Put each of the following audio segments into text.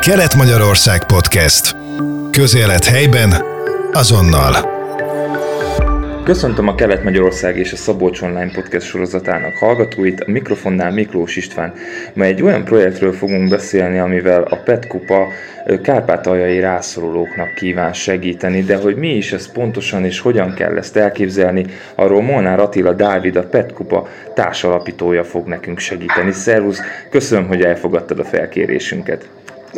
Kelet-Magyarország Podcast. Közélet helyben, azonnal. Köszöntöm a Kelet-Magyarország és a Szabolcs Online Podcast sorozatának hallgatóit, a mikrofonnál Miklós István. Ma egy olyan projektről fogunk beszélni, amivel a PET Kupa kárpátaljai rászorulóknak kíván segíteni, de hogy mi is ez pontosan és hogyan kell ezt elképzelni, arról Molnár Attila Dávid, a PET társalapítója fog nekünk segíteni. Szervusz, köszönöm, hogy elfogadtad a felkérésünket.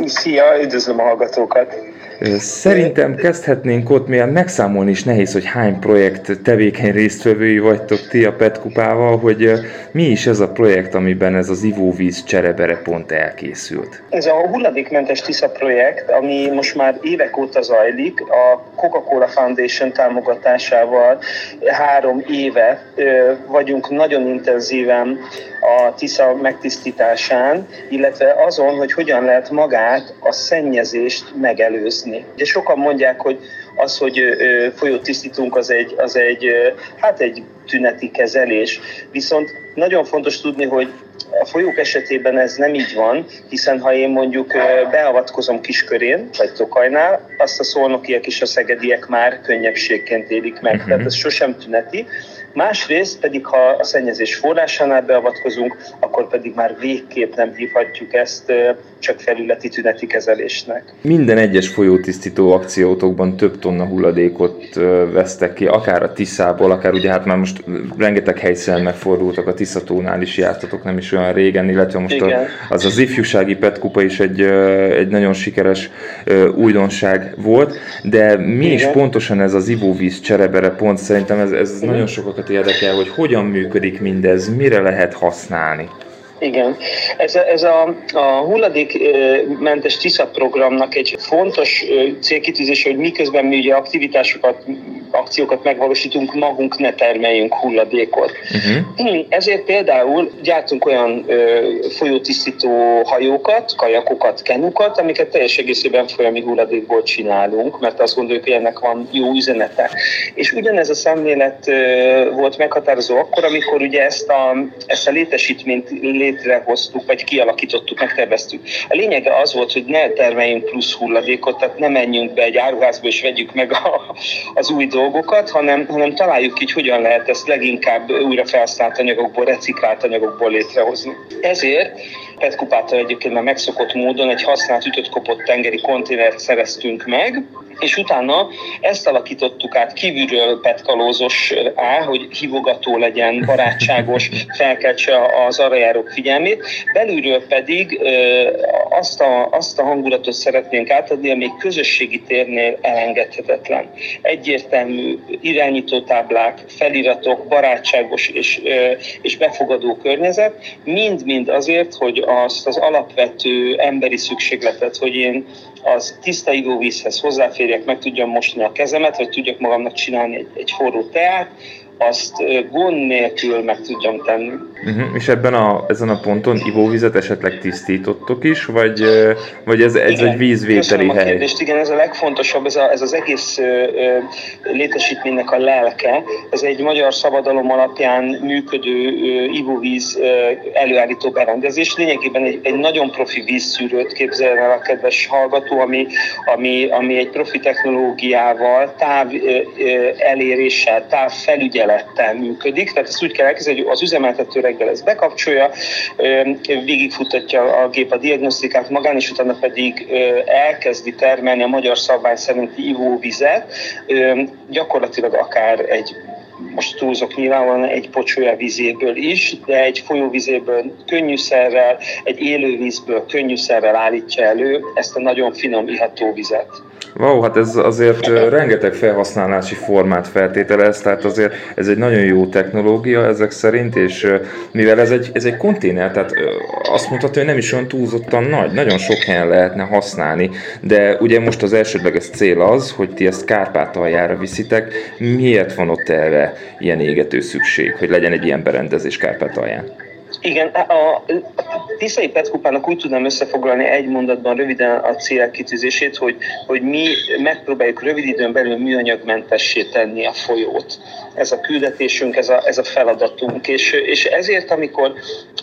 Szia, üdvözlöm a hallgatókat! Szerintem kezdhetnénk ott, mivel megszámolni is nehéz, hogy hány projekt tevékeny résztvevői vagytok ti a PET kupával, hogy mi is ez a projekt, amiben ez az ivóvíz cserebere pont elkészült? Ez a hulladékmentes Tisza projekt, ami most már évek óta zajlik, a Coca-Cola Foundation támogatásával három éve vagyunk nagyon intenzíven a Tisza megtisztításán, illetve azon, hogy hogyan lehet magát a szennyezést megelőzni. Ugye sokan mondják, hogy az, hogy folyót tisztítunk, az egy, az egy, hát egy tüneti kezelés. Viszont nagyon fontos tudni, hogy a folyók esetében ez nem így van, hiszen ha én mondjuk beavatkozom Kiskörén, vagy Tokajnál, azt a szolnokiek és a szegediek már könnyebbségként élik meg, uh-huh. tehát ez sosem tüneti. Másrészt pedig, ha a szennyezés forrásánál beavatkozunk, akkor pedig már végképp nem hívhatjuk ezt csak felületi tüneti kezelésnek. Minden egyes folyótisztító akciótokban több tonna hulladékot vesztek ki, akár a Tiszából, akár ugye hát már most rengeteg helyszínen megfordultak, a Tiszatónál is jártatok nem is olyan régen, illetve most a, az az ifjúsági petkupa is egy, egy nagyon sikeres újdonság volt, de mi Igen. is pontosan ez az ivóvíz cserebere pont szerintem ez, ez nagyon sokakat érdekel, hogy hogyan működik mindez, mire lehet használni. Igen. Ez a, ez a, a hulladékmentes TISZA programnak egy fontos célkitűzése, hogy miközben mi ugye aktivitásokat, akciókat megvalósítunk, magunk ne termeljünk hulladékot. Uh-huh. Ezért például gyártunk olyan ö, folyótisztító hajókat, kajakokat, kenukat, amiket teljes egészében folyami hulladékból csinálunk, mert azt gondoljuk, hogy ennek van jó üzenete. És ugyanez a szemlélet ö, volt meghatározó akkor, amikor ugye ezt a, ezt a létesítményt lé létrehoztuk, vagy kialakítottuk, megterveztük. A lényege az volt, hogy ne termeljünk plusz hulladékot, tehát ne menjünk be egy áruházba és vegyük meg a, az új dolgokat, hanem, hanem találjuk hogy hogyan lehet ezt leginkább újra felhasznált anyagokból, reciklált anyagokból létrehozni. Ezért Petkupától egyébként már megszokott módon egy használt ütött kopott tengeri konténert szereztünk meg, és utána ezt alakítottuk át kívülről petkalózos á, hogy hívogató legyen, barátságos, felkeltse az arra járók figyelmét, belülről pedig azt a, azt a hangulatot szeretnénk átadni, ami egy közösségi térnél elengedhetetlen. Egyértelmű irányítótáblák, feliratok, barátságos és, és befogadó környezet, mind-mind azért, hogy azt az alapvető emberi szükségletet, hogy én az tiszta ivóvízhez hozzáférjek, meg tudjam mosni a kezemet, vagy tudjak magamnak csinálni egy, egy forró teát, azt gond nélkül meg tudjam tenni. Uh-huh. És ebben a, ezen a ponton ivóvizet esetleg tisztítottok is, vagy, vagy ez, ez igen. egy vízvételi hely? A kérdést, igen, ez a legfontosabb, ez, a, ez az egész ö, ö, létesítménynek a lelke. Ez egy magyar szabadalom alapján működő ö, ivóvíz ö, előállító berendezés. Lényegében egy, egy nagyon profi vízszűrőt képzel el a kedves hallgató, ami, ami, ami egy profi technológiával, táv ö, ö, eléréssel, táv felügyelet felülettel működik, tehát ezt úgy kell elképzelni, hogy az üzemeltető reggel ezt bekapcsolja, végigfutatja a gép a diagnosztikát magán, és utána pedig elkezdi termelni a magyar szabvány szerinti ivóvizet, gyakorlatilag akár egy most túlzok nyilvánvalóan egy pocsolya vizéből is, de egy folyóvizéből könnyűszerrel, egy élővízből könnyűszerrel állítja elő ezt a nagyon finom iható vizet. Wow, hát ez azért rengeteg felhasználási formát feltételez, tehát azért ez egy nagyon jó technológia ezek szerint, és mivel ez egy, ez egy konténer, tehát azt mondhatja, hogy nem is olyan túlzottan nagy, nagyon sok helyen lehetne használni, de ugye most az elsődleges cél az, hogy ti ezt Kárpátaljára viszitek, miért van ott erre ilyen égető szükség, hogy legyen egy ilyen berendezés Kárpátalján? Igen, a Tiszai Petkupának úgy tudnám összefoglalni egy mondatban röviden a célkitűzését, hogy, hogy mi megpróbáljuk rövid időn belül műanyagmentessé tenni a folyót. Ez a küldetésünk, ez a, ez a feladatunk. És, és ezért, amikor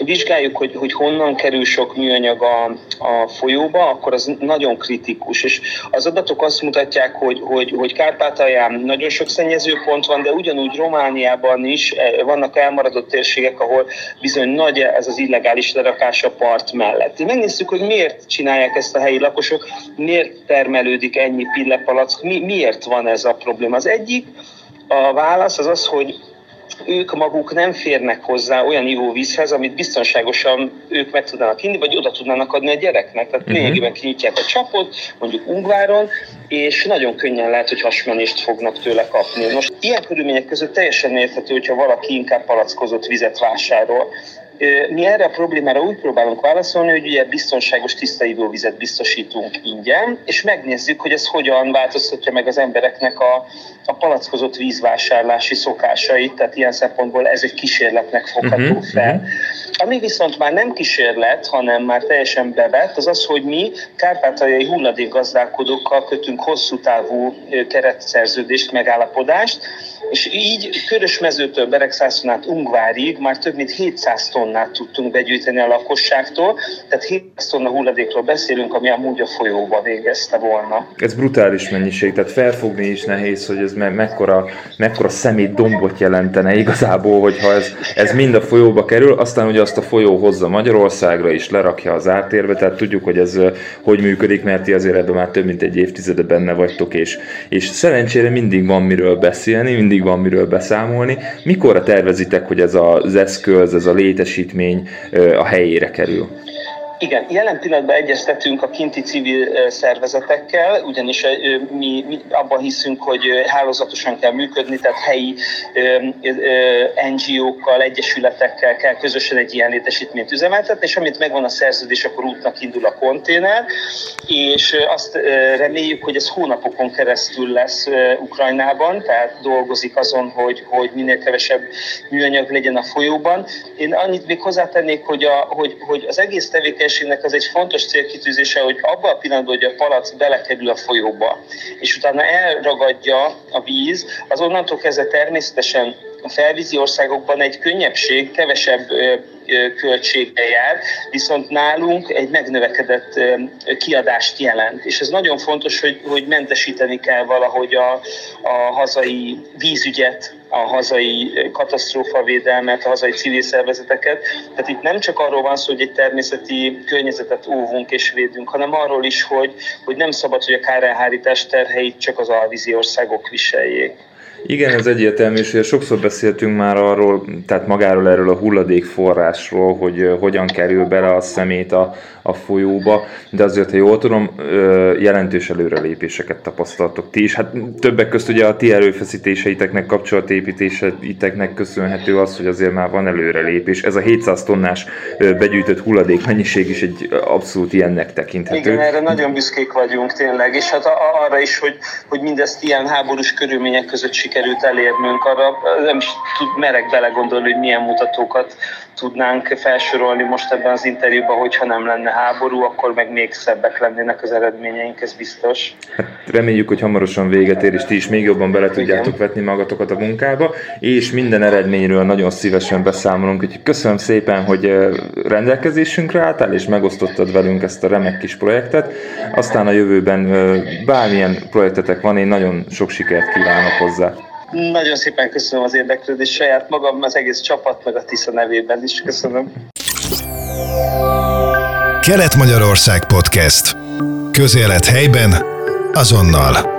vizsgáljuk, hogy, hogy honnan kerül sok műanyag a, a folyóba, akkor az nagyon kritikus. És az adatok azt mutatják, hogy, hogy, hogy Kárpátalján nagyon sok szennyezőpont van, de ugyanúgy Romániában is eh, vannak elmaradott térségek, ahol bizony nagy ez az illegális lerakás a part mellett. Megnézzük, hogy miért csinálják ezt a helyi lakosok, miért termelődik ennyi pillepalack, mi, miért van ez a probléma. Az egyik, a válasz az az, hogy ők maguk nem férnek hozzá olyan ivóvízhez, amit biztonságosan ők meg tudnának inni, vagy oda tudnának adni a gyereknek. Tehát uh-huh. lényegében kinyitják a csapot, mondjuk Ungváron, és nagyon könnyen lehet, hogy hasmenést fognak tőle kapni. Most ilyen körülmények között teljesen érthető, hogyha valaki inkább palackozott vizet vásárol. Mi erre a problémára úgy próbálunk válaszolni, hogy ugye biztonságos tiszta ivóvizet biztosítunk ingyen, és megnézzük, hogy ez hogyan változtatja meg az embereknek a, a palackozott vízvásárlási szokásait, tehát ilyen szempontból ez egy kísérletnek fogható uh-huh, fel. Uh-huh. Ami viszont már nem kísérlet, hanem már teljesen bevett, az az, hogy mi kárpátaljai hulladékgazdálkodókkal kötünk hosszú távú keretszerződést, megállapodást, és így Körösmezőtől Beregszászon át Ungvárig már több mint 700 tonnát tudtunk begyűjteni a lakosságtól, tehát 700 tonna hulladékról beszélünk, ami a folyóba végezte volna. Ez brutális mennyiség, tehát felfogni is nehéz, hogy ez me- mekkora, mekkora szemét dombot jelentene igazából, hogyha ez, ez mind a folyóba kerül, aztán ugye azt a folyó hozza Magyarországra is, lerakja az ártérbe, tehát tudjuk, hogy ez hogy működik, mert ti azért ebben már több mint egy évtizede benne vagytok, és, és szerencsére mindig van miről beszélni, mindig van miről beszámolni. Mikorra tervezitek, hogy ez az eszköz, ez a létesítmény a helyére kerül? Igen, jelen pillanatban egyeztetünk a kinti civil szervezetekkel, ugyanis mi, mi abban hiszünk, hogy hálózatosan kell működni, tehát helyi NGO-kkal, egyesületekkel kell közösen egy ilyen létesítményt üzemeltetni, és amit megvan a szerződés, akkor útnak indul a konténer, és azt reméljük, hogy ez hónapokon keresztül lesz Ukrajnában, tehát dolgozik azon, hogy, hogy minél kevesebb műanyag legyen a folyóban. Én annyit még hozzátennék, hogy, a, hogy, hogy az egész tevékenység tevékenységnek az egy fontos célkitűzése, hogy abban a pillanatban, hogy a palac belekerül a folyóba, és utána elragadja a víz, az onnantól kezdve természetesen a felvízi országokban egy könnyebbség, kevesebb költséggel jár, viszont nálunk egy megnövekedett kiadást jelent. És ez nagyon fontos, hogy, hogy mentesíteni kell valahogy a, a hazai vízügyet, a hazai katasztrófavédelmet, a hazai civil szervezeteket. Tehát itt nem csak arról van szó, hogy egy természeti környezetet óvunk és védünk, hanem arról is, hogy, hogy nem szabad, hogy a kárelhárítás terheit csak az alvízi országok viseljék. Igen, ez egyértelmű, és sokszor beszéltünk már arról, tehát magáról erről a hulladékforrásról, hogy hogyan kerül bele a szemét a, a folyóba, de azért, ha jól tudom, jelentős előrelépéseket tapasztaltok ti is. Hát többek között ugye a ti erőfeszítéseiteknek, kapcsolatépítéseiteknek köszönhető az, hogy azért már van előrelépés. Ez a 700 tonnás begyűjtött hulladék mennyiség is egy abszolút ilyennek tekinthető. Igen, erre nagyon büszkék vagyunk tényleg, és hát arra is, hogy, hogy mindezt ilyen háborús körülmények között sikerült elérnünk, arra nem is tud, merek belegondolni, hogy milyen mutatókat tudnánk felsorolni most ebben az interjúban, hogyha nem lenne háború, akkor meg még szebbek lennének az eredményeink, ez biztos. Hát reméljük, hogy hamarosan véget ér, és ti is még jobban bele tudjátok Igen. vetni magatokat a munkába, és minden eredményről nagyon szívesen beszámolunk, úgyhogy köszönöm szépen, hogy rendelkezésünkre álltál, és megosztottad velünk ezt a remek kis projektet. Aztán a jövőben bármilyen projektetek van, én nagyon sok sikert kívánok hozzá. Nagyon szépen köszönöm az érdeklődést saját magam, az egész csapat, meg a Tisza nevében is köszönöm. Kelet-Magyarország Podcast. Közélet helyben, azonnal.